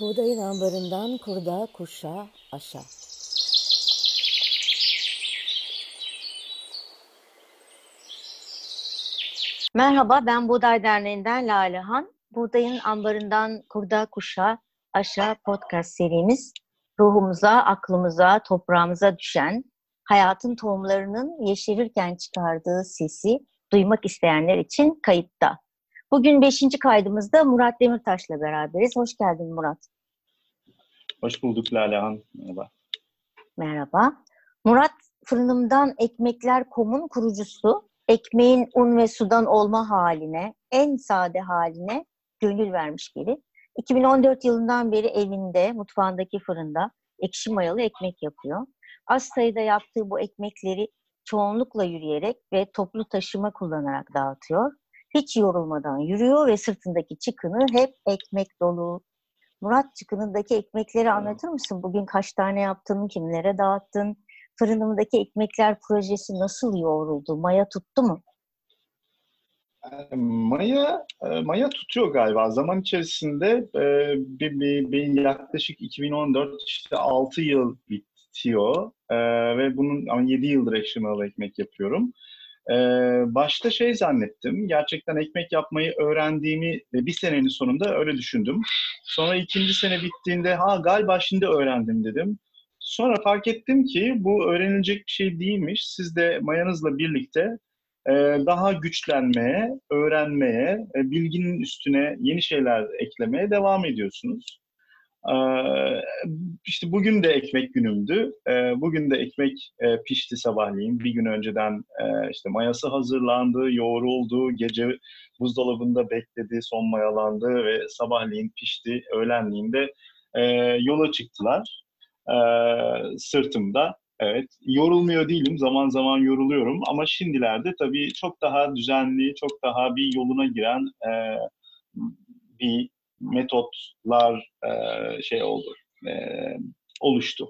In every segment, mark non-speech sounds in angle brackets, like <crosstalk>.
Buğdayın ambarından kurda, kuşa, aşa. Merhaba, ben Buğday Derneği'nden Lalehan. Buğdayın ambarından kurda, kuşa, aşa podcast serimiz ruhumuza, aklımıza, toprağımıza düşen hayatın tohumlarının yeşerirken çıkardığı sesi duymak isteyenler için kayıtta. Bugün beşinci kaydımızda Murat Demirtaş'la beraberiz. Hoş geldin Murat. Hoş bulduk Lalehan. Merhaba. Merhaba. Murat Fırınımdan Ekmekler Kom'un kurucusu. Ekmeğin un ve sudan olma haline, en sade haline gönül vermiş biri. 2014 yılından beri evinde, mutfağındaki fırında ekşi mayalı ekmek yapıyor. Az sayıda yaptığı bu ekmekleri çoğunlukla yürüyerek ve toplu taşıma kullanarak dağıtıyor. Hiç yorulmadan yürüyor ve sırtındaki çıkını hep ekmek dolu. Murat çıkınındaki ekmekleri anlatır mısın? Bugün kaç tane yaptın, kimlere dağıttın? Fırınımdaki ekmekler projesi nasıl yoğruldu? Maya tuttu mu? Maya Maya tutuyor galiba. Zaman içerisinde bir, bir, bir yaklaşık 2014 işte 6 yıl bitiyor ve bunun ama 7 yıldır ekşi ekmek yapıyorum. Başta şey zannettim. Gerçekten ekmek yapmayı öğrendiğimi ve bir senenin sonunda öyle düşündüm. Sonra ikinci sene bittiğinde ha galiba şimdi öğrendim dedim. Sonra fark ettim ki bu öğrenilecek bir şey değilmiş. Siz de mayanızla birlikte daha güçlenmeye, öğrenmeye, bilginin üstüne yeni şeyler eklemeye devam ediyorsunuz. İşte bugün de ekmek günümdü. Bugün de ekmek pişti sabahleyin. Bir gün önceden işte mayası hazırlandı, yoğruldu, gece buzdolabında bekledi, son mayalandı ve sabahleyin pişti. Öğlenliğinde yola çıktılar sırtımda. Evet, yorulmuyor değilim. Zaman zaman yoruluyorum ama şimdilerde tabii çok daha düzenli, çok daha bir yoluna giren e, bir metotlar e, şey oldu, e, oluştu.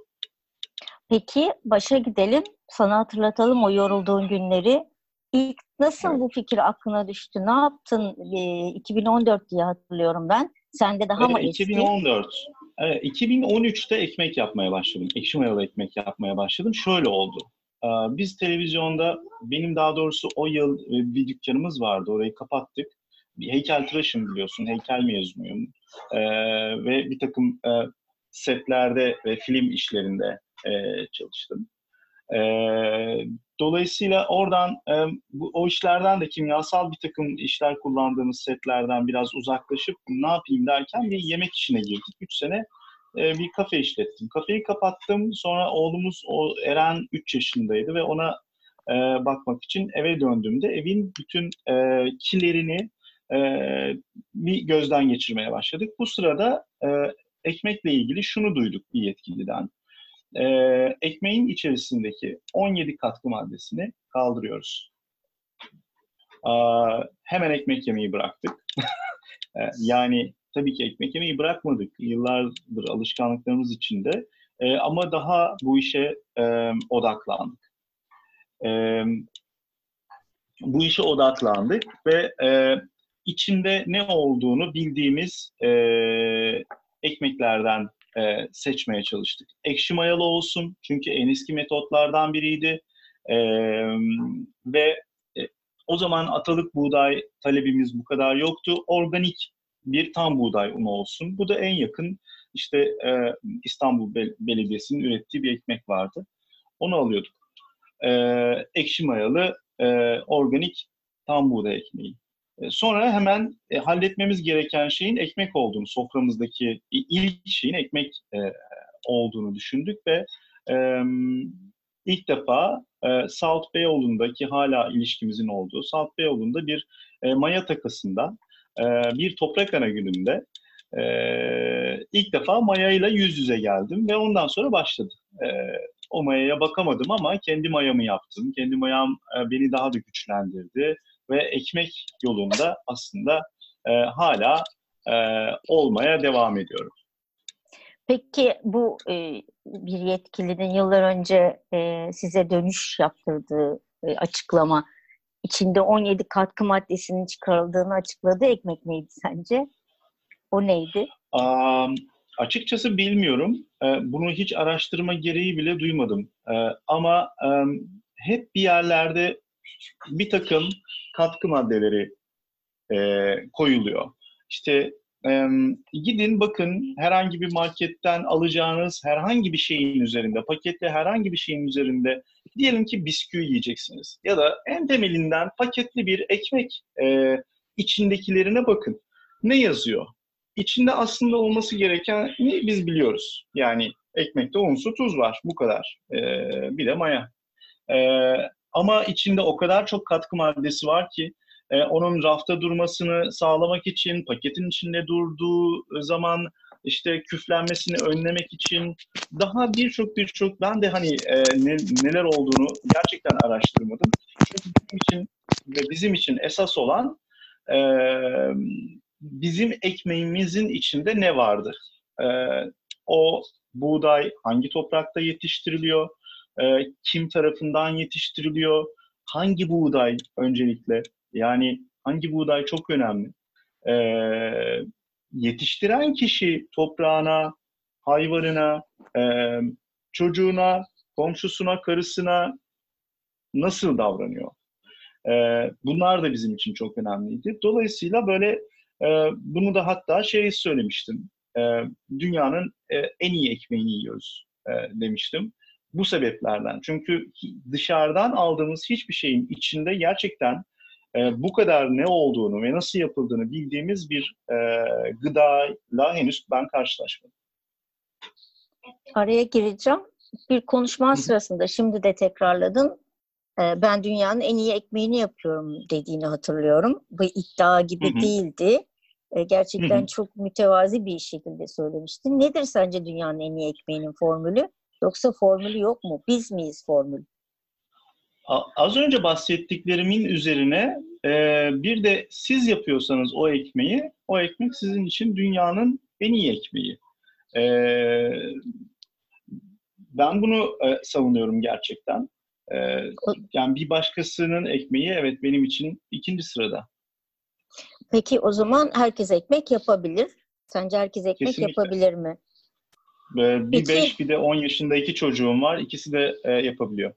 Peki başa gidelim. Sana hatırlatalım o yorulduğun günleri. İlk nasıl evet. bu fikir aklına düştü? Ne yaptın? E, 2014 diye hatırlıyorum ben. Sende daha mı eski? 2014. 2013'te ekmek yapmaya başladım. Ekşi mayalı ekmek yapmaya başladım. Şöyle oldu. Biz televizyonda, benim daha doğrusu o yıl bir dükkanımız vardı. Orayı kapattık. Heykel tıraşım biliyorsun. Heykel mezunuyum. Ve bir takım setlerde ve film işlerinde çalıştım. Dolayısıyla oradan bu, o işlerden de kimyasal bir takım işler kullandığımız setlerden biraz uzaklaşıp ne yapayım derken bir yemek işine girdik. Üç sene bir kafe işlettim. Kafeyi kapattım. Sonra oğlumuz o Eren 3 yaşındaydı ve ona e, bakmak için eve döndüğümde evin bütün e, kilerini e, bir gözden geçirmeye başladık. Bu sırada e, ekmekle ilgili şunu duyduk bir yetkiliden e, ekmeğin içerisindeki 17 katkı maddesini kaldırıyoruz. E, hemen ekmek yemeyi bıraktık. <laughs> e, yani tabii ki ekmek yemeyi bırakmadık. Yıllardır alışkanlıklarımız içinde. E, ama daha bu işe e, odaklandık. E, bu işe odaklandık ve e, içinde ne olduğunu bildiğimiz e, ekmeklerden e, seçmeye çalıştık. Ekşi mayalı olsun çünkü en eski metotlardan biriydi. E, ve e, o zaman atalık buğday talebimiz bu kadar yoktu. Organik bir tam buğday unu olsun. Bu da en yakın işte e, İstanbul Bel- Belediyesi'nin ürettiği bir ekmek vardı. Onu alıyorduk. E, ekşi mayalı e, organik tam buğday ekmeği. E, sonra hemen e, halletmemiz gereken şeyin ekmek olduğunu, soframızdaki ilk şeyin ekmek e, olduğunu düşündük ve e, ilk defa e, Salt Beyoğlu'ndaki hala ilişkimizin olduğu Salt Beyoğlu'nda bir e, maya takasında e, bir toprak ana gününde e, ilk defa mayayla yüz yüze geldim ve ondan sonra başladı. E, o mayaya bakamadım ama kendi mayamı yaptım. Kendi mayam e, beni daha da güçlendirdi ve ekmek yolunda aslında e, hala e, olmaya devam ediyorum. Peki bu e, bir yetkilinin yıllar önce e, size dönüş yaptırdığı e, açıklama içinde 17 katkı maddesinin çıkarıldığını açıkladığı ekmek neydi sence? O neydi? Um, açıkçası bilmiyorum. E, bunu hiç araştırma gereği bile duymadım. E, ama e, hep bir yerlerde bir takım katkı maddeleri e, koyuluyor. İşte e, gidin bakın herhangi bir marketten alacağınız herhangi bir şeyin üzerinde, pakette herhangi bir şeyin üzerinde diyelim ki bisküvi yiyeceksiniz. Ya da en temelinden paketli bir ekmek e, içindekilerine bakın. Ne yazıyor? İçinde aslında olması gereken ne biz biliyoruz. Yani ekmekte un, su, tuz var. Bu kadar. E, bir de maya. E, ama içinde o kadar çok katkı maddesi var ki e, onun rafta durmasını sağlamak için, paketin içinde durduğu zaman işte küflenmesini önlemek için daha birçok birçok ben de hani e, ne, neler olduğunu gerçekten araştırmadım. Çünkü bizim için ve bizim için esas olan e, bizim ekmeğimizin içinde ne vardı? E, o buğday hangi toprakta yetiştiriliyor? E, kim tarafından yetiştiriliyor? Hangi buğday öncelikle? Yani hangi buğday çok önemli. Ee, yetiştiren kişi toprağına, hayvanına, e, çocuğuna, komşusuna, karısına nasıl davranıyor? Ee, bunlar da bizim için çok önemliydi. Dolayısıyla böyle e, bunu da hatta şey söylemiştim. E, dünyanın e, en iyi ekmeğini yiyoruz e, demiştim. Bu sebeplerden. Çünkü dışarıdan aldığımız hiçbir şeyin içinde gerçekten e, bu kadar ne olduğunu ve nasıl yapıldığını bildiğimiz bir e, gıdayla henüz ben karşılaşmadım. Araya gireceğim. Bir konuşman sırasında şimdi de tekrarladın. E, ben dünyanın en iyi ekmeğini yapıyorum dediğini hatırlıyorum. Bu iddia gibi değildi. E, gerçekten çok mütevazi bir şekilde söylemiştin. Nedir sence dünyanın en iyi ekmeğinin formülü? Yoksa formülü yok mu? Biz miyiz formül? Az önce bahsettiklerimin üzerine e, bir de siz yapıyorsanız o ekmeği, o ekmek sizin için dünyanın en iyi ekmeği. E, ben bunu e, savunuyorum gerçekten. E, yani bir başkasının ekmeği evet benim için ikinci sırada. Peki o zaman herkes ekmek yapabilir. Sence herkes ekmek Kesinlikle. yapabilir mi? Bir Peki. 5 bir de 10 yaşında iki çocuğum var. İkisi de e, yapabiliyor.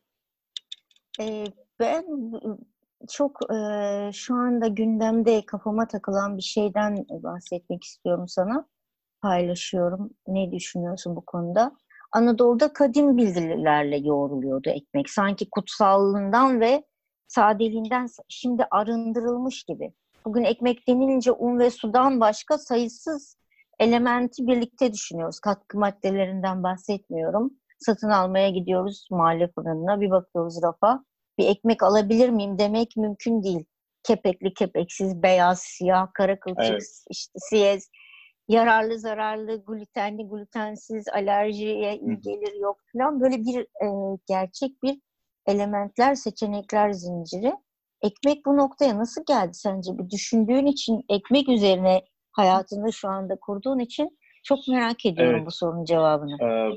Ee, ben çok e, şu anda gündemde kafama takılan bir şeyden bahsetmek istiyorum sana. Paylaşıyorum. Ne düşünüyorsun bu konuda? Anadolu'da kadim bilgilerle yoğruluyordu ekmek. Sanki kutsallığından ve sadeliğinden şimdi arındırılmış gibi. Bugün ekmek denilince un ve sudan başka sayısız elementi birlikte düşünüyoruz. Katkı maddelerinden bahsetmiyorum. Satın almaya gidiyoruz mahalle fırınına. Bir bakıyoruz rafa bir ekmek alabilir miyim demek mümkün değil. Kepekli, kepeksiz, beyaz, siyah, kara kılçık, evet. işte siyez, yararlı, zararlı, glutenli, glutensiz, alerjiye iyi gelir yok falan. Böyle bir e, gerçek bir elementler, seçenekler zinciri. Ekmek bu noktaya nasıl geldi sence? Bir düşündüğün için ekmek üzerine hayatını şu anda kurduğun için çok merak ediyorum evet. bu sorunun cevabını. Ee,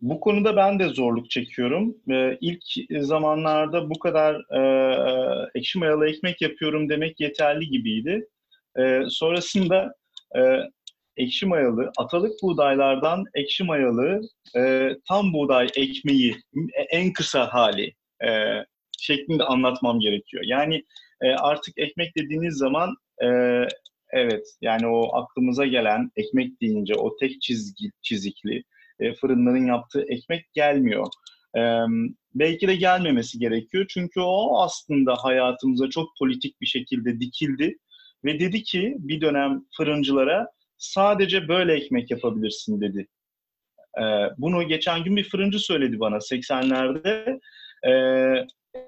bu konuda ben de zorluk çekiyorum. Ee, ilk zamanlarda bu kadar e, ekşi mayalı ekmek yapıyorum demek yeterli gibiydi. E, sonrasında e, ekşi mayalı, atalık buğdaylardan ekşi mayalı e, tam buğday ekmeği en kısa hali e, şeklinde anlatmam gerekiyor. Yani e, artık ekmek dediğiniz zaman e, evet yani o aklımıza gelen ekmek deyince o tek çizgi, çizikli e, fırınların yaptığı ekmek gelmiyor. E, belki de gelmemesi gerekiyor çünkü o aslında hayatımıza çok politik bir şekilde dikildi ve dedi ki bir dönem fırıncılara sadece böyle ekmek yapabilirsin dedi. E, bunu geçen gün bir fırıncı söyledi bana 80'lerde. E,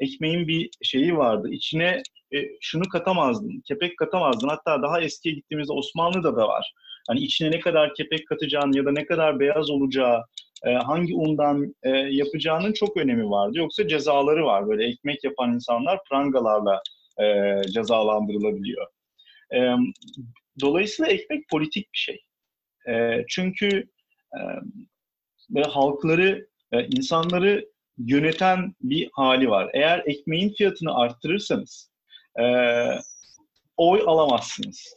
ekmeğin bir şeyi vardı. İçine e, şunu katamazdın, kepek katamazdın. Hatta daha eskiye gittiğimizde Osmanlı'da da var hani içine ne kadar kepek katacağın ya da ne kadar beyaz olacağı, e, hangi undan e, yapacağının çok önemi vardı. Yoksa cezaları var. Böyle ekmek yapan insanlar prangalarla e, cezalandırılabiliyor. E, dolayısıyla ekmek politik bir şey. E, çünkü e, ve halkları, e, insanları yöneten bir hali var. Eğer ekmeğin fiyatını arttırırsanız e, oy alamazsınız.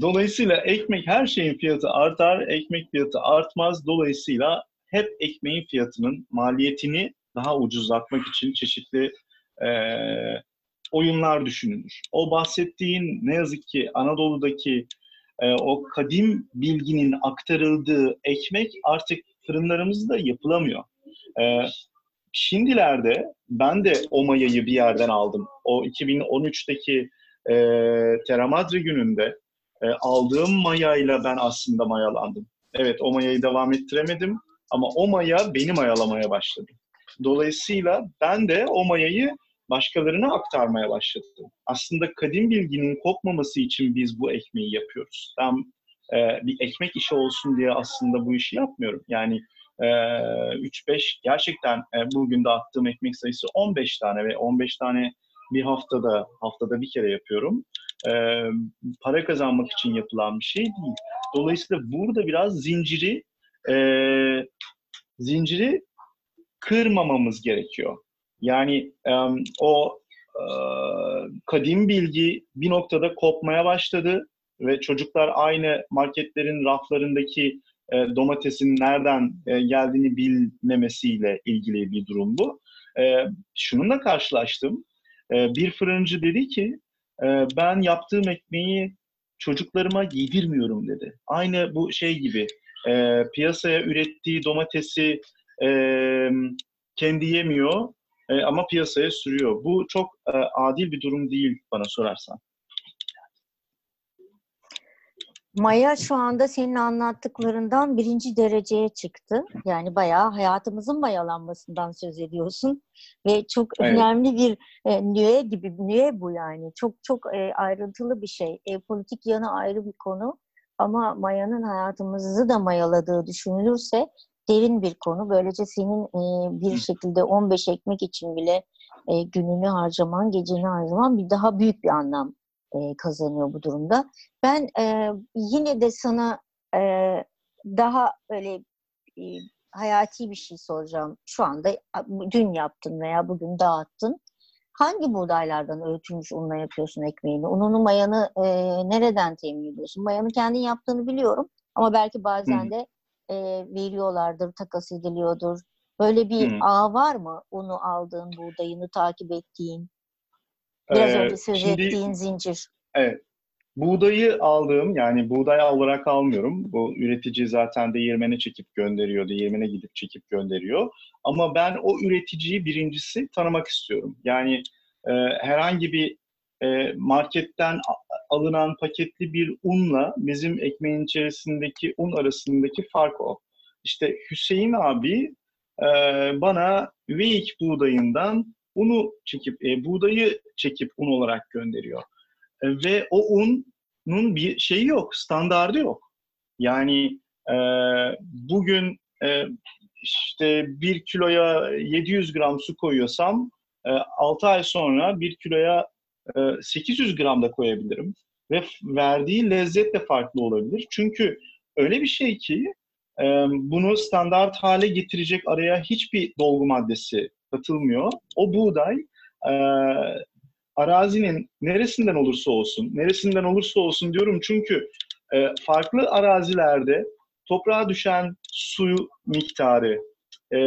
Dolayısıyla ekmek her şeyin fiyatı artar, ekmek fiyatı artmaz. Dolayısıyla hep ekmeğin fiyatının maliyetini daha ucuzlatmak için çeşitli e, oyunlar düşünülür. O bahsettiğin ne yazık ki Anadolu'daki e, o kadim bilginin aktarıldığı ekmek artık fırınlarımızda yapılamıyor. E, şimdilerde ben de o mayayı bir yerden aldım. O 2013'teki e, Teramadri gününde e, aldığım mayayla ben aslında mayalandım. Evet o mayayı devam ettiremedim ama o maya beni mayalamaya başladı. Dolayısıyla ben de o mayayı başkalarına aktarmaya başladım. Aslında kadim bilginin kopmaması için biz bu ekmeği yapıyoruz. Ben e, bir ekmek işi olsun diye aslında bu işi yapmıyorum. Yani e, 3-5 gerçekten e, bugün de attığım ekmek sayısı 15 tane ve 15 tane bir haftada haftada bir kere yapıyorum. E, para kazanmak için yapılan bir şey değil. Dolayısıyla burada biraz zinciri e, zinciri kırmamamız gerekiyor. Yani um, o uh, kadim bilgi bir noktada kopmaya başladı ve çocuklar aynı marketlerin raflarındaki e, domatesin nereden e, geldiğini bilmemesiyle ilgili bir durum bu. E, şununla karşılaştım. E, bir fırıncı dedi ki e, ben yaptığım ekmeği çocuklarıma yedirmiyorum dedi. Aynı bu şey gibi e, piyasaya ürettiği domatesi e, kendi yemiyor e, ama piyasaya sürüyor. Bu çok e, adil bir durum değil bana sorarsan. Maya şu anda senin anlattıklarından birinci dereceye çıktı. Yani bayağı hayatımızın mayalanmasından söz ediyorsun. Ve çok Evet. önemli bir e, nüve gibi, nüve bu yani. Çok çok e, ayrıntılı bir şey. E, politik yanı ayrı bir konu. Ama mayanın hayatımızı da mayaladığı düşünülürse derin bir konu. Böylece senin e, bir şekilde 15 ekmek için bile e, gününü harcaman, geceni harcaman bir daha büyük bir anlam e, kazanıyor bu durumda. Ben e, yine de sana e, daha öyle e, hayati bir şey soracağım. Şu anda dün yaptın veya bugün dağıttın. Hangi buğdaylardan öğütülmüş unla yapıyorsun ekmeğini? Ununu, mayanı e, nereden temin ediyorsun? Mayanı kendin yaptığını biliyorum ama belki bazen Hı. de e, veriyorlardır, takas ediliyordur. Böyle bir Hı. ağ var mı? Unu aldığın, buğdayını takip ettiğin, biraz Ee, önce söz şimdi- ettiğin zincir. Evet. Buğdayı aldığım yani buğday olarak almıyorum. Bu üretici zaten değirmene çekip gönderiyor. Değirmene gidip çekip gönderiyor. Ama ben o üreticiyi birincisi tanımak istiyorum. Yani e, herhangi bir e, marketten alınan paketli bir unla bizim ekmeğin içerisindeki un arasındaki fark o. İşte Hüseyin abi e, bana Üveyik buğdayından unu çekip, e, buğdayı çekip un olarak gönderiyor. E, ve o unun bir şeyi yok, standardı yok. Yani e, bugün e, işte bir kiloya 700 gram su koyuyorsam e, 6 ay sonra bir kiloya e, 800 gram da koyabilirim. Ve verdiği lezzet de farklı olabilir. Çünkü öyle bir şey ki e, bunu standart hale getirecek araya hiçbir dolgu maddesi katılmıyor. O buğday e, arazinin neresinden olursa olsun, neresinden olursa olsun diyorum çünkü e, farklı arazilerde toprağa düşen su miktarı, e,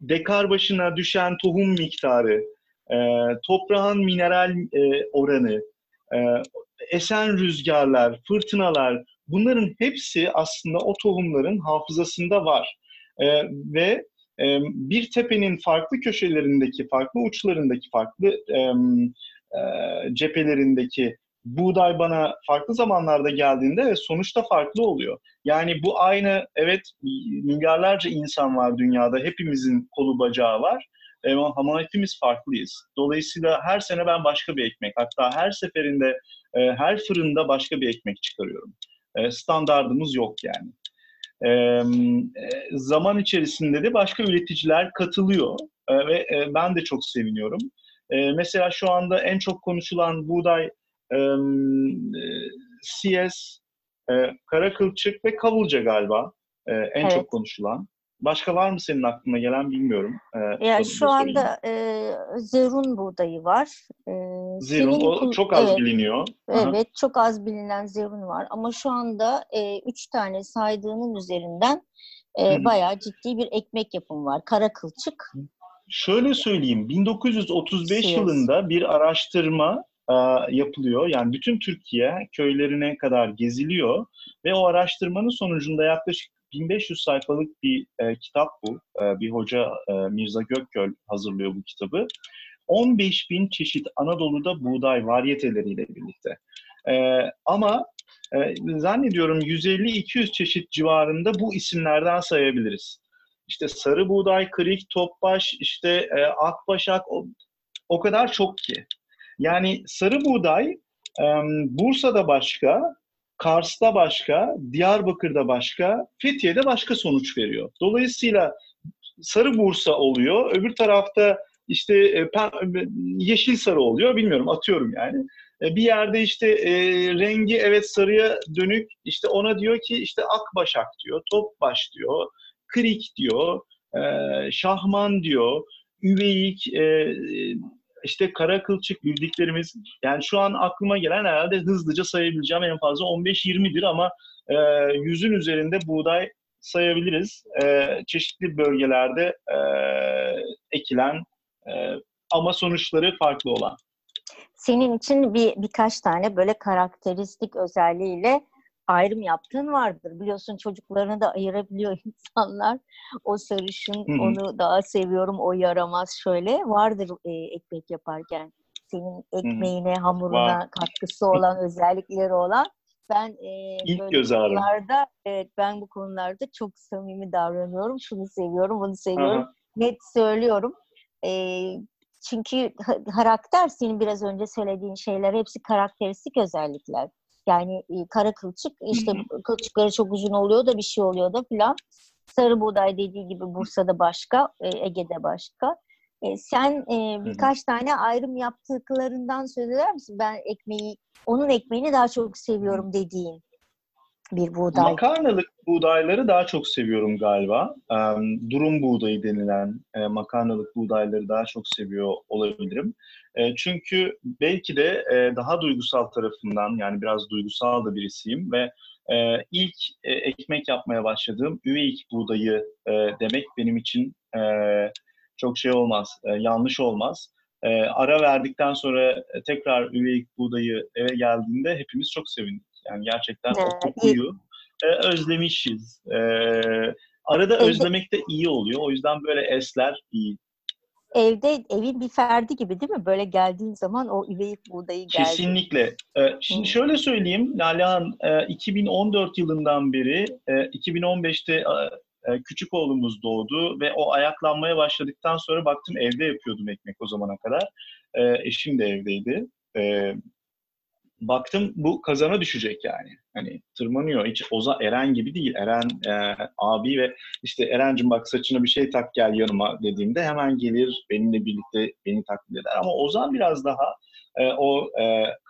dekar başına düşen tohum miktarı, e, toprağın mineral e, oranı, e, esen rüzgarlar, fırtınalar bunların hepsi aslında o tohumların hafızasında var. E, ve bir tepenin farklı köşelerindeki, farklı uçlarındaki, farklı e, e, cephelerindeki buğday bana farklı zamanlarda geldiğinde sonuçta farklı oluyor. Yani bu aynı, evet milyarlarca insan var dünyada, hepimizin kolu bacağı var ama, ama hepimiz farklıyız. Dolayısıyla her sene ben başka bir ekmek, hatta her seferinde, e, her fırında başka bir ekmek çıkarıyorum. E, standardımız yok yani. E, zaman içerisinde de başka üreticiler katılıyor E, ve e, ben de çok seviniyorum. E, mesela şu anda en çok konuşulan buğday e, CS, e, kara kılçık ve kavurca galiba e, en Evet. çok konuşulan. Başka var mı senin aklına gelen bilmiyorum. Ee, Ya şu anda e, zerun buğdayı var. E, Zerun senin o çok az evet, biliniyor. Aha. Evet, çok az bilinen zerun var. Ama şu anda e, üç tane saydığının üzerinden e, bayağı ciddi bir ekmek yapımı var. Kara kılçık. Şöyle söyleyeyim, 1935 Siyas. yılında bir araştırma e, yapılıyor. Yani bütün Türkiye köylerine kadar geziliyor ve o araştırmanın sonucunda yaklaşık 1500 sayfalık bir e, kitap bu. E, bir hoca e, Mirza Gökgöl hazırlıyor bu kitabı. 15 bin çeşit Anadolu'da buğday varyeteleriyle birlikte. E, ama e, zannediyorum 150-200 çeşit civarında bu isimlerden sayabiliriz. İşte sarı buğday, kırık, topbaş, işte e, akbaşak o, o kadar çok ki. Yani sarı buğday e, Bursa'da başka, Kars'ta başka, Diyarbakır'da başka, Fethiye'de başka sonuç veriyor. Dolayısıyla sarı Bursa oluyor, öbür tarafta işte e, pe- yeşil sarı oluyor, bilmiyorum atıyorum yani. E, bir yerde işte e, rengi evet sarıya dönük, işte ona diyor ki işte akbaşak diyor, topbaş diyor, krik diyor, e, şahman diyor, üveyik, e, işte kara kılçık bildiklerimiz. Yani şu an aklıma gelen herhalde hızlıca sayabileceğim en fazla 15-20'dir ama e, yüzün üzerinde buğday sayabiliriz. E, çeşitli bölgelerde e, ekilen e, ama sonuçları farklı olan. Senin için bir birkaç tane böyle karakteristik özelliğiyle ayrım yaptığın vardır. Biliyorsun çocuklarını da ayırabiliyor <laughs> insanlar. O sarışın, Hı hı. onu daha seviyorum, o yaramaz şöyle. Vardır e, ekmek yaparken. Senin ekmeğine, hamuruna Var. katkısı olan, özellikleri olan. Ben e, İlk böyle göz ağrım. konularda, evet, ben bu konularda çok samimi davranıyorum. Şunu seviyorum, bunu seviyorum. Aha. Net söylüyorum. E, çünkü karakter senin biraz önce söylediğin şeyler hepsi karakteristik özellikler. Yani e, kara kılçık işte kılçıkları çok uzun oluyor da bir şey oluyor da filan. Sarı buğday dediği gibi Bursa'da başka, e, Ege'de başka. E, sen e, birkaç tane ayrım yaptıklarından söz eder misin? Ben ekmeği, onun ekmeğini daha çok seviyorum dediğin bir buğday. Makarnalık buğdayları daha çok seviyorum galiba. Durum buğdayı denilen e, makarnalık buğdayları daha çok seviyor olabilirim. E, çünkü belki de e, daha duygusal tarafından yani biraz duygusal da birisiyim ve e, ilk ekmek yapmaya başladığım üveyik buğdayı demek benim için çok şey olmaz, yanlış olmaz. Ara verdikten sonra tekrar üveyik buğdayı eve geldiğinde hepimiz çok sevindik. Yani gerçekten o Evet, kokuyu e, özlemişiz. E, arada özlemek de iyi oluyor. O yüzden böyle esler iyi. Evde evin bir ferdi gibi değil mi? Böyle geldiğin zaman o üveyik buğdayı geldi. Kesinlikle. Ee, şimdi Hı. şöyle söyleyeyim, Lalehan, e, 2014 yılından beri, e, 2015'te e, e, küçük oğlumuz doğdu ve o ayaklanmaya başladıktan sonra baktım evde yapıyordum ekmek o zamana kadar. E, Eşim de evdeydi. E, Baktım bu kazana düşecek yani. Hani tırmanıyor. Hiç Oza Eren gibi değil. Eren e, abi ve işte Eren'cim bak saçına bir şey tak gel yanıma dediğimde hemen gelir benimle birlikte beni taklit eder. Ama Ozan biraz daha e, o e,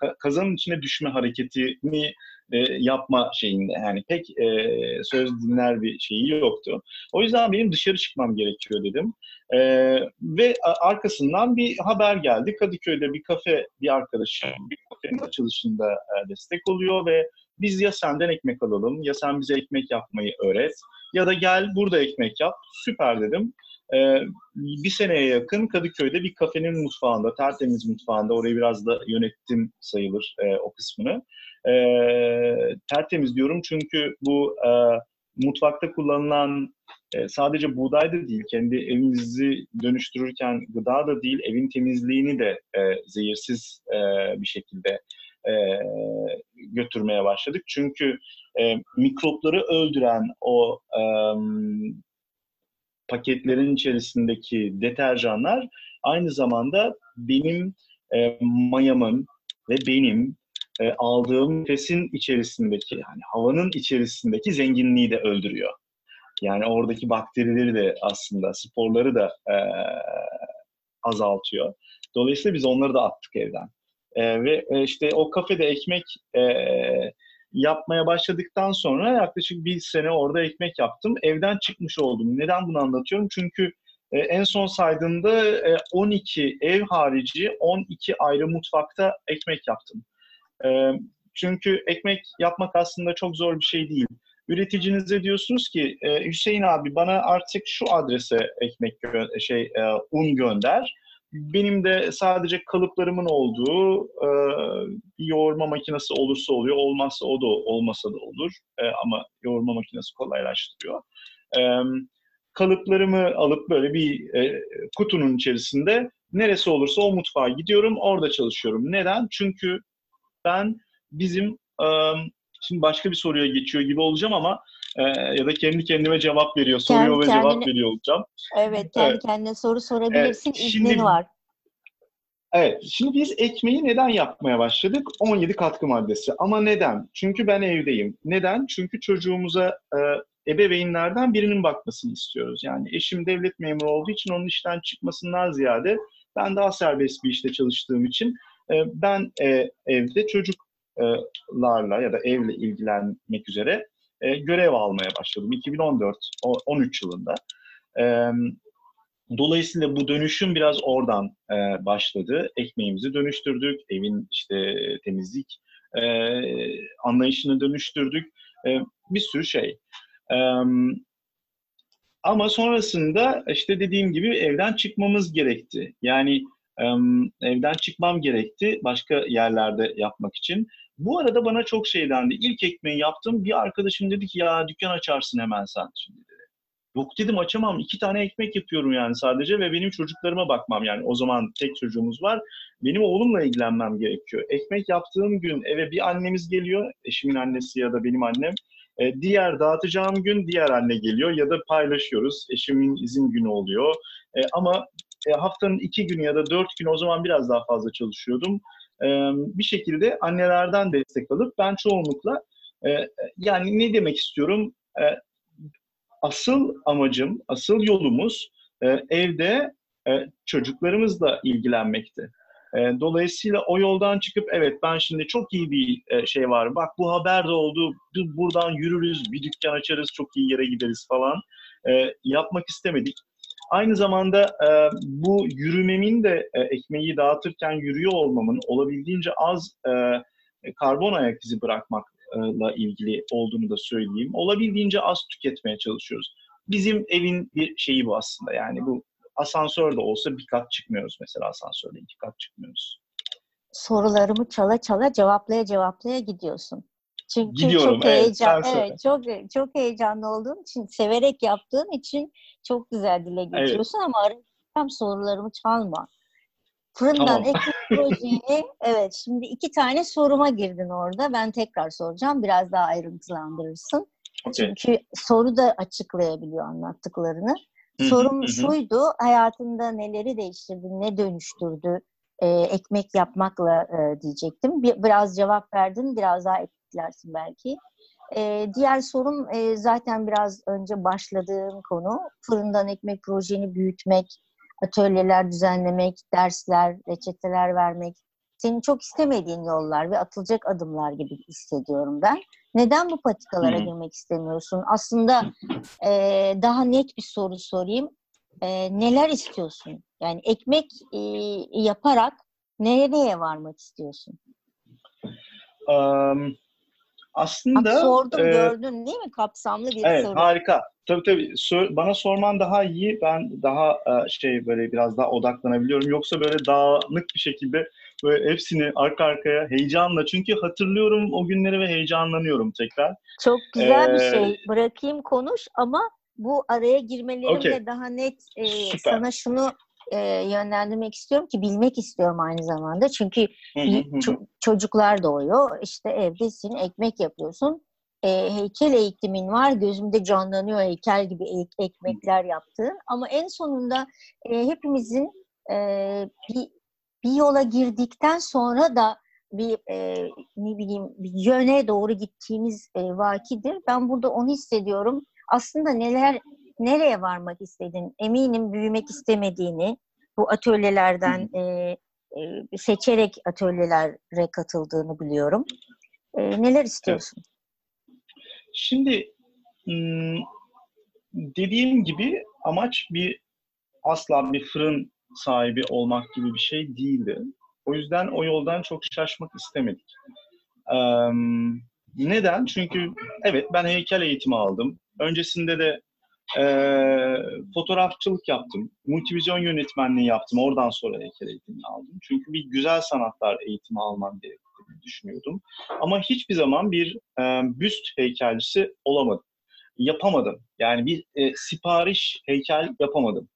ka- kazanın içine düşme hareketini e, yapma şeyinde. Yani pek e, söz dinler bir şeyi yoktu. O yüzden benim dışarı çıkmam gerekiyor dedim. E, ve arkasından bir haber geldi. Kadıköy'de bir kafe, bir arkadaşım bir kafenin açılışında e, destek oluyor ve biz ya senden ekmek alalım ya sen bize ekmek yapmayı öğret ya da gel burada ekmek yap. Süper dedim. E, bir seneye yakın Kadıköy'de bir kafenin mutfağında, tertemiz mutfağında, orayı biraz da yönettim sayılır e, o kısmını. E, tertemiz diyorum çünkü bu e, mutfakta kullanılan e, sadece buğday da değil, kendi evimizi dönüştürürken gıda da değil, evin temizliğini de e, zehirsiz e, bir şekilde e, götürmeye başladık. Çünkü e, mikropları öldüren o e, paketlerin içerisindeki deterjanlar aynı zamanda benim e, mayamın ve benim e, aldığım nefesin içerisindeki yani havanın içerisindeki zenginliği de öldürüyor. Yani oradaki bakterileri de aslında sporları da e, azaltıyor. Dolayısıyla biz onları da attık evden. E, ve e, işte o kafede ekmek e, yapmaya başladıktan sonra yaklaşık bir sene orada ekmek yaptım. Evden çıkmış oldum. Neden bunu anlatıyorum? Çünkü e, en son saydığımda e, 12 ev harici 12 ayrı mutfakta ekmek yaptım. E, çünkü ekmek yapmak aslında çok zor bir şey değil. Üreticinize diyorsunuz ki e, Hüseyin abi bana artık şu adrese ekmek şey e, un gönder. Benim de sadece kalıplarımın olduğu e, yoğurma makinesi olursa oluyor, olmazsa o da olmasa da olur. E, ama yoğurma makinesi kolaylaştırıyor. E, kalıplarımı alıp böyle bir e, kutunun içerisinde neresi olursa o mutfağa gidiyorum, orada çalışıyorum. Neden? Çünkü ben bizim şimdi başka bir soruya geçiyor gibi olacağım ama ya da kendi kendime cevap veriyor, soruyor Kendi ve cevap kendine- veriyor olacağım. Evet, kendi Evet. kendine soru sorabilirsin. Evet, şimdi- İznin var. Evet, şimdi biz ekmeği neden yapmaya başladık? 17 katkı maddesi. Ama neden? Çünkü ben evdeyim. Neden? Çünkü çocuğumuza e, ebeveynlerden birinin bakmasını istiyoruz. Yani eşim devlet memuru olduğu için onun işten çıkmasından ziyade ben daha serbest bir işte çalıştığım için e, ben e, evde çocuklarla ya da evle ilgilenmek üzere e, görev almaya başladım. 2014, o- 13 yılında. Dolayısıyla bu dönüşüm biraz oradan başladı. Ekmeğimizi dönüştürdük, evin işte temizlik anlayışını dönüştürdük. Bir sürü şey. Ama sonrasında işte dediğim gibi evden çıkmamız gerekti. Yani evden çıkmam gerekti başka yerlerde yapmak için. Bu arada bana çok şey dendi. İlk ekmeği yaptım. Bir arkadaşım dedi ki ya dükkan açarsın hemen sen şimdi dedi. Yok dedim açamam. İki tane ekmek yapıyorum yani sadece ve benim çocuklarıma bakmam yani. O zaman tek çocuğumuz var. Benim oğlumla ilgilenmem gerekiyor. Ekmek yaptığım gün eve bir annemiz geliyor. Eşimin annesi ya da benim annem. E, diğer dağıtacağım gün diğer anne geliyor ya da paylaşıyoruz. Eşimin izin günü oluyor. E, ama e, haftanın iki günü ya da dört günü o zaman biraz daha fazla çalışıyordum. E, bir şekilde annelerden destek alıp ben çoğunlukla e, yani ne demek istiyorum? E, asıl amacım, asıl yolumuz e, evde e, çocuklarımızla ilgilenmekti. E, dolayısıyla o yoldan çıkıp evet ben şimdi çok iyi bir e, şey var. Bak bu haber de oldu. biz Buradan yürürüz, bir dükkan açarız, çok iyi yere gideriz falan. E, yapmak istemedik. Aynı zamanda e, bu yürümemin de e, ekmeği dağıtırken yürüyor olmamın olabildiğince az e, karbon ayak izi bırakmakla ilgili olduğunu da söyleyeyim. Olabildiğince az tüketmeye çalışıyoruz. Bizim evin bir şeyi bu aslında. Yani bu asansör de olsa bir kat çıkmıyoruz mesela asansörde iki kat çıkmıyoruz. Sorularımı çala çala cevaplaya cevaplaya gidiyorsun. Çünkü Gidiyorum, çok evet, heyecan, evet, çok çok heyecanlı olduğun için, severek yaptığın için çok güzel dile getiriyorsun ama arada tam sorularımı çalma. Fırından Tamam. ekmek <laughs> projeni, evet şimdi iki tane soruma girdin orada. Ben tekrar soracağım. Biraz daha ayrıntılandırırsın. Okey. Çünkü soru da açıklayabiliyor anlattıklarını. Sorum hı hı. şuydu, hayatında neleri değiştirdi, ne dönüştürdü e, ekmek yapmakla e, diyecektim. Bir, biraz cevap verdin, biraz daha eklersin belki. E, diğer sorum e, zaten biraz önce başladığım konu. Fırından ekmek projeni büyütmek, atölyeler düzenlemek, dersler, reçeteler vermek. Senin çok istemediğin yollar ve atılacak adımlar gibi hissediyorum ben. Neden bu patikalara hı. girmek istemiyorsun? Aslında e, daha net bir soru sorayım. E, neler istiyorsun? Yani ekmek e, yaparak nereye varmak istiyorsun? Am, Bak aslında sordum e, gördün değil mi? Kapsamlı bir Evet soru. harika. Tabii tabii. Sor- bana sorman daha iyi. Ben daha e, şey böyle biraz daha odaklanabiliyorum. Yoksa böyle dağınık bir şekilde böyle hepsini arka arkaya heyecanla. Çünkü hatırlıyorum o günleri ve heyecanlanıyorum tekrar. Çok güzel bir Ee, şey. Bırakayım konuş ama bu araya girmelerimle Okey. daha net e, Süper. sana şunu e, yönlendirmek istiyorum ki bilmek istiyorum aynı zamanda. Çünkü ço- çocuklar doğuyor. İşte evdesin, ekmek yapıyorsun. E, heykel eğitimin var. Gözümde canlanıyor heykel gibi ek- ekmekler yaptığın. Ama en sonunda e, hepimizin e, bir, bir yola girdikten sonra da bir e, ne bileyim bir yöne doğru gittiğimiz e, vakidir. Ben burada onu hissediyorum. Aslında neler nereye varmak istedin? Eminim büyümek istemediğini, bu atölyelerden e, e, seçerek atölyelere katıldığını biliyorum. E, neler istiyorsun? Şimdi dediğim gibi amaç bir asla bir fırın sahibi olmak gibi bir şey değildi. O yüzden o yoldan çok şaşmak istemedik. Ee, neden? Çünkü evet ben heykel eğitimi aldım. Öncesinde de e, fotoğrafçılık yaptım. Multivizyon yönetmenliği yaptım. Oradan sonra heykel eğitimini aldım. Çünkü bir güzel sanatlar eğitimi almam gerektiğini düşünüyordum. Ama hiçbir zaman bir e, büst heykelcisi olamadım. Yapamadım. Yani bir e, sipariş heykel yapamadım.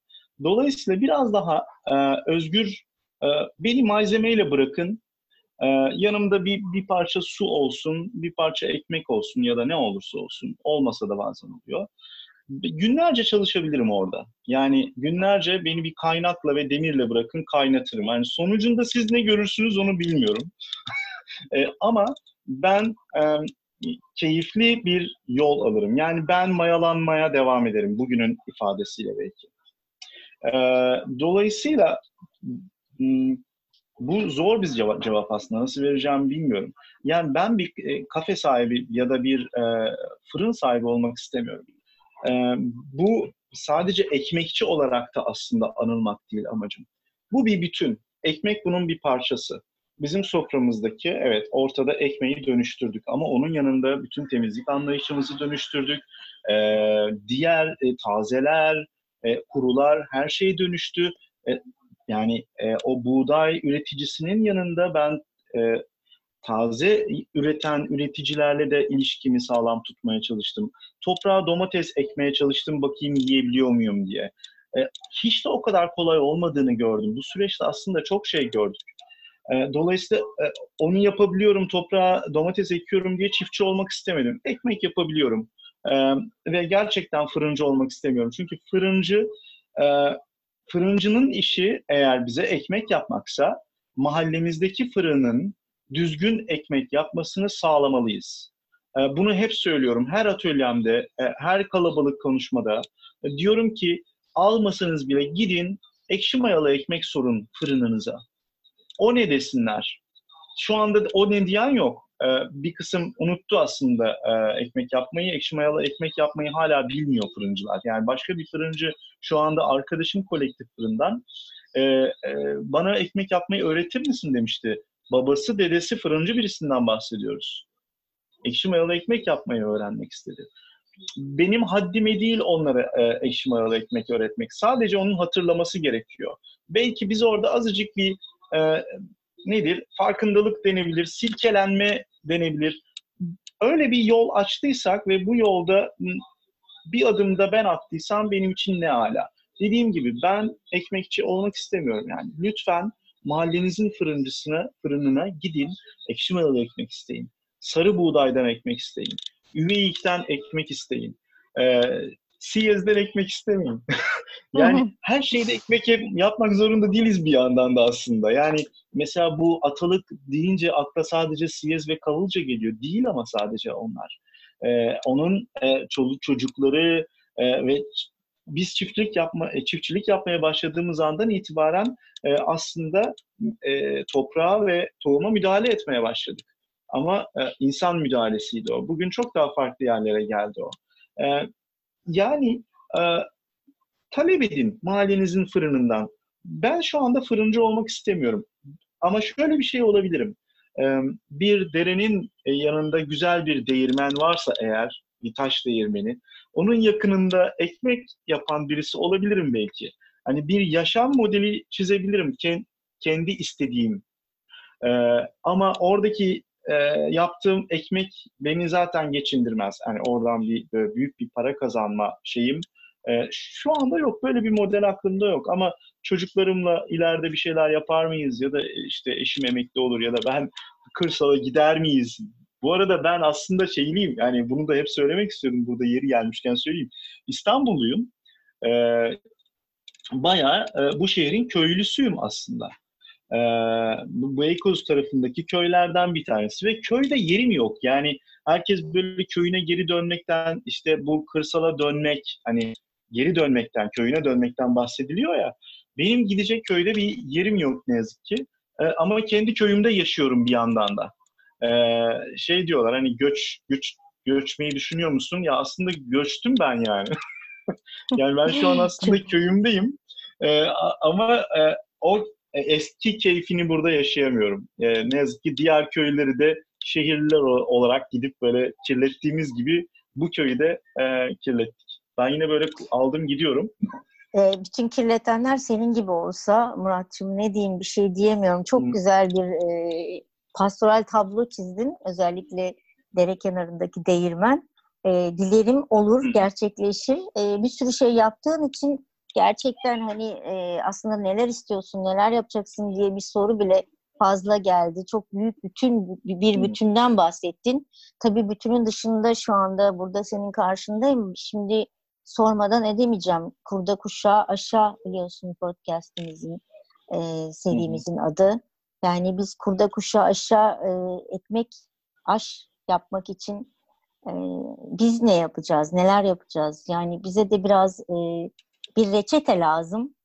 Dolayısıyla biraz daha e, özgür, e, beni malzemeyle bırakın, e, yanımda bir, bir parça su olsun, bir parça ekmek olsun ya da ne olursa olsun, olmasa da bazen oluyor. Günlerce çalışabilirim orada. Yani günlerce beni bir kaynakla ve demirle bırakın kaynatırım. Yani sonucunda siz ne görürsünüz onu bilmiyorum. <laughs> e, ama ben e, keyifli bir yol alırım. Yani ben mayalanmaya devam ederim bugünün ifadesiyle belki. E, dolayısıyla bu zor bir cevap, cevap aslında. Nasıl vereceğimi bilmiyorum. Yani ben bir e, kafe sahibi ya da bir e, fırın sahibi olmak istemiyorum. E, bu sadece ekmekçi olarak da aslında anılmak değil amacım. Bu bir bütün. Ekmek bunun bir parçası. Bizim soframızdaki evet ortada ekmeği dönüştürdük ama onun yanında bütün temizlik anlayışımızı dönüştürdük. E, diğer e, tazeler, e, kurular her şey dönüştü. E, yani e, o buğday üreticisinin yanında ben e, taze üreten üreticilerle de ilişkimi sağlam tutmaya çalıştım. Toprağa domates ekmeye çalıştım bakayım yiyebiliyor muyum diye. E, hiç de o kadar kolay olmadığını gördüm. Bu süreçte aslında çok şey gördük. E, dolayısıyla e, onu yapabiliyorum, toprağa domates ekiyorum diye çiftçi olmak istemedim. Ekmek yapabiliyorum. E, ve gerçekten fırıncı olmak istemiyorum. Çünkü fırıncı e, fırıncının işi eğer bize ekmek yapmaksa mahallemizdeki fırının düzgün ekmek yapmasını sağlamalıyız. E, bunu hep söylüyorum. Her atölyemde, e, her kalabalık konuşmada e, diyorum ki almasanız bile gidin ekşi mayalı ekmek sorun fırınınıza. O ne desinler? Şu anda o ne diyen yok. Bir kısım unuttu aslında ekmek yapmayı. Ekşi mayalı ekmek yapmayı hala bilmiyor fırıncılar. Yani başka bir fırıncı şu anda arkadaşım kolektif fırından bana ekmek yapmayı öğretir misin demişti babası, dedesi fırıncı birisinden bahsediyoruz. Ekşi mayalı ekmek yapmayı öğrenmek istedi. Benim haddime değil onlara e, ekşi mayalı ekmek öğretmek. Sadece onun hatırlaması gerekiyor. Belki biz orada azıcık bir e, nedir? Farkındalık denebilir, silkelenme denebilir. Öyle bir yol açtıysak ve bu yolda bir adımda ben attıysam benim için ne ala. Dediğim gibi ben ekmekçi olmak istemiyorum yani. Lütfen mahallenizin fırıncısına, fırınına gidin, ekşi mayalı ekmek isteyin. Sarı buğdaydan ekmek isteyin. Üveyik'ten ekmek isteyin. Ee, Siyez'den ekmek istemeyin. <laughs> yani her şeyde ekmek yapmak zorunda değiliz bir yandan da aslında. Yani mesela bu atalık deyince akla sadece Siyez ve Kavulca geliyor. Değil ama sadece onlar. Ee, onun e, çoluk çocukları e, ve biz çiftlik yapma e, çiftçilik yapmaya başladığımız andan itibaren e, aslında e, toprağa ve tohuma müdahale etmeye başladık. Ama e, insan müdahalesiydi o. Bugün çok daha farklı yerlere geldi o. E, yani e, talep edin mahallenizin fırınından. Ben şu anda fırıncı olmak istemiyorum. Ama şöyle bir şey olabilirim. E, bir derenin yanında güzel bir değirmen varsa eğer, bir taş değirmeni, onun yakınında ekmek yapan birisi olabilirim belki. Hani bir yaşam modeli çizebilirim kendi istediğim. Ee, ama oradaki e, yaptığım ekmek beni zaten geçindirmez. Yani oradan bir büyük bir para kazanma şeyim e, şu anda yok. Böyle bir model aklımda yok. Ama çocuklarımla ileride bir şeyler yapar mıyız ya da işte eşim emekli olur ya da ben kırsala gider miyiz bu arada ben aslında şeyliyim, yani bunu da hep söylemek istiyorum burada yeri gelmişken söyleyeyim. İstanbulluyum. Ee, bayağı e, bu şehrin köylüsüyüm aslında. Ee, Beykoz tarafındaki köylerden bir tanesi ve köyde yerim yok. Yani herkes böyle köyüne geri dönmekten, işte bu kırsala dönmek, hani geri dönmekten, köyüne dönmekten bahsediliyor ya. Benim gidecek köyde bir yerim yok ne yazık ki. Ee, ama kendi köyümde yaşıyorum bir yandan da. Ee, şey diyorlar hani göç göç göçmeyi düşünüyor musun? Ya aslında göçtüm ben yani. <laughs> yani ben şu an aslında köyümdeyim. Ee, ama e, o eski keyfini burada yaşayamıyorum. E, ne yazık ki diğer köyleri de şehirliler olarak gidip böyle kirlettiğimiz gibi bu köyü de e, kirlettik. Ben yine böyle aldım gidiyorum. E, bütün kirletenler senin gibi olsa Muratçım ne diyeyim bir şey diyemiyorum. Çok Hı. güzel bir e, pastoral tablo çizdin. Özellikle dere kenarındaki değirmen. E, dilerim olur, gerçekleşir. E, bir sürü şey yaptığın için gerçekten hani e, aslında neler istiyorsun, neler yapacaksın diye bir soru bile fazla geldi. Çok büyük bütün bir bütünden bahsettin. Tabii bütünün dışında şu anda burada senin karşındayım. Şimdi sormadan edemeyeceğim. Kurda kuşağı aşağı biliyorsun podcastimizin e, serimizin adı. Yani biz kurda kuşağı aşağı e, ekmek aş yapmak için e, biz ne yapacağız, neler yapacağız? Yani bize de biraz e, bir reçete lazım.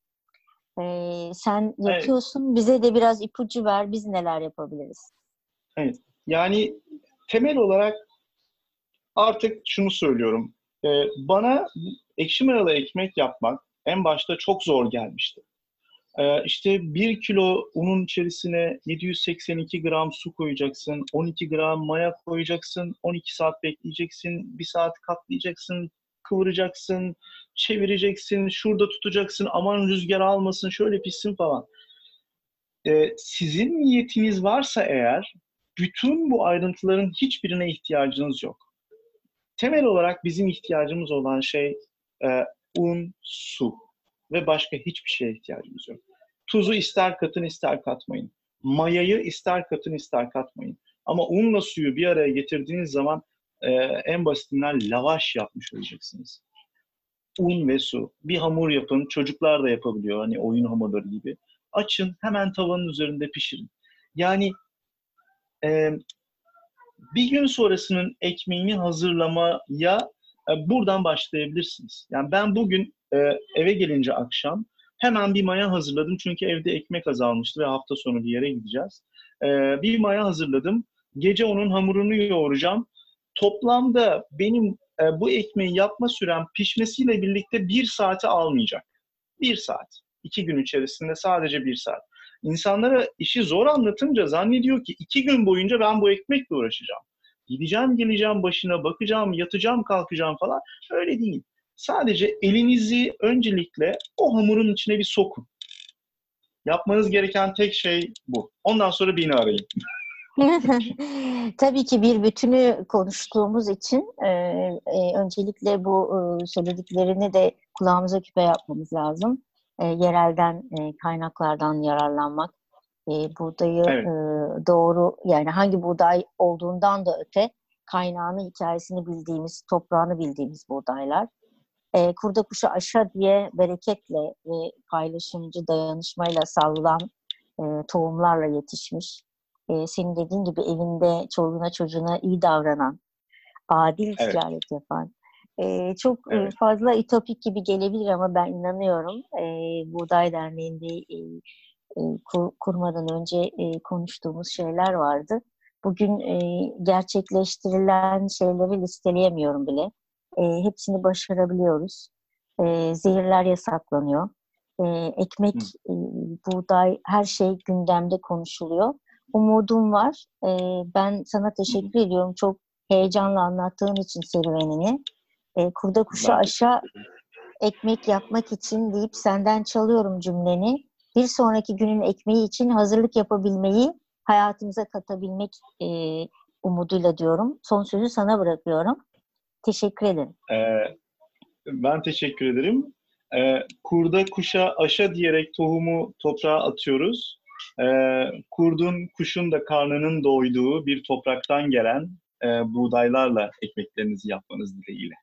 Ee, sen yapıyorsun. Evet. Bize de biraz ipucu ver. Biz neler yapabiliriz? Evet. Yani temel olarak artık şunu söylüyorum. Ee, bana ekşi mayalı ekmek yapmak en başta çok zor gelmişti. Ee, işte bir kilo unun içerisine 782 gram su koyacaksın, 12 gram maya koyacaksın, 12 saat bekleyeceksin, bir saat katlayacaksın, kıvıracaksın, çevireceksin, şurada tutacaksın, aman rüzgar almasın, şöyle pissin falan. Ee, sizin niyetiniz varsa eğer, bütün bu ayrıntıların hiçbirine ihtiyacınız yok. Temel olarak bizim ihtiyacımız olan şey e, un, su ve başka hiçbir şeye ihtiyacımız yok. Tuzu ister katın ister katmayın. Mayayı ister katın ister katmayın. Ama unla suyu bir araya getirdiğiniz zaman e, en basitinden lavaş yapmış olacaksınız. Un ve su. Bir hamur yapın. Çocuklar da yapabiliyor. Hani oyun hamurları gibi. Açın. Hemen tavanın üzerinde pişirin. Yani e, bir gün sonrasının ekmeğini hazırlamaya e, buradan başlayabilirsiniz. Yani ben bugün e, eve gelince akşam hemen bir maya hazırladım. Çünkü evde ekmek azalmıştı ve hafta sonu bir yere gideceğiz. E, bir maya hazırladım. Gece onun hamurunu yoğuracağım toplamda benim e, bu ekmeği yapma sürem pişmesiyle birlikte bir saati almayacak. Bir saat. İki gün içerisinde sadece bir saat. İnsanlara işi zor anlatınca zannediyor ki iki gün boyunca ben bu ekmekle uğraşacağım. Gideceğim, geleceğim başına, bakacağım, yatacağım, kalkacağım falan. Öyle değil. Sadece elinizi öncelikle o hamurun içine bir sokun. Yapmanız gereken tek şey bu. Ondan sonra beni arayın. <laughs> Tabii ki bir bütünü konuştuğumuz için e, e, öncelikle bu e, söylediklerini de kulağımıza küpe yapmamız lazım. E, yerelden e, kaynaklardan yararlanmak, e, buğdayı evet. e, doğru yani hangi buğday olduğundan da öte kaynağını, hikayesini bildiğimiz, toprağını bildiğimiz buğdaylar. E, kurda kuşa aşa diye bereketle ve paylaşımcı dayanışmayla sallanan e, tohumlarla yetişmiş e, senin dediğin gibi evinde çoluğuna çocuğuna iyi davranan, adil evet. ticaret yapan, e, çok evet. fazla itopik gibi gelebilir ama ben inanıyorum. E, Buğday Derneği'nde e, e, kur, kurmadan önce e, konuştuğumuz şeyler vardı. Bugün e, gerçekleştirilen şeyleri listeleyemiyorum bile. E, hepsini başarabiliyoruz. E, zehirler yasaklanıyor. E, ekmek, e, buğday, her şey gündemde konuşuluyor umudum var. E, ben sana teşekkür ediyorum. Çok heyecanla anlattığın için serüvenini. E, kurda kuşa aşağı ekmek yapmak için deyip senden çalıyorum cümleni. Bir sonraki günün ekmeği için hazırlık yapabilmeyi hayatımıza katabilmek e, umuduyla diyorum. Son sözü sana bırakıyorum. Teşekkür ederim. Ee, ben teşekkür ederim. Ee, kurda kuşa aşa diyerek tohumu toprağa atıyoruz e, kurdun, kuşun da karnının doyduğu bir topraktan gelen e, buğdaylarla ekmeklerinizi yapmanız dileğiyle.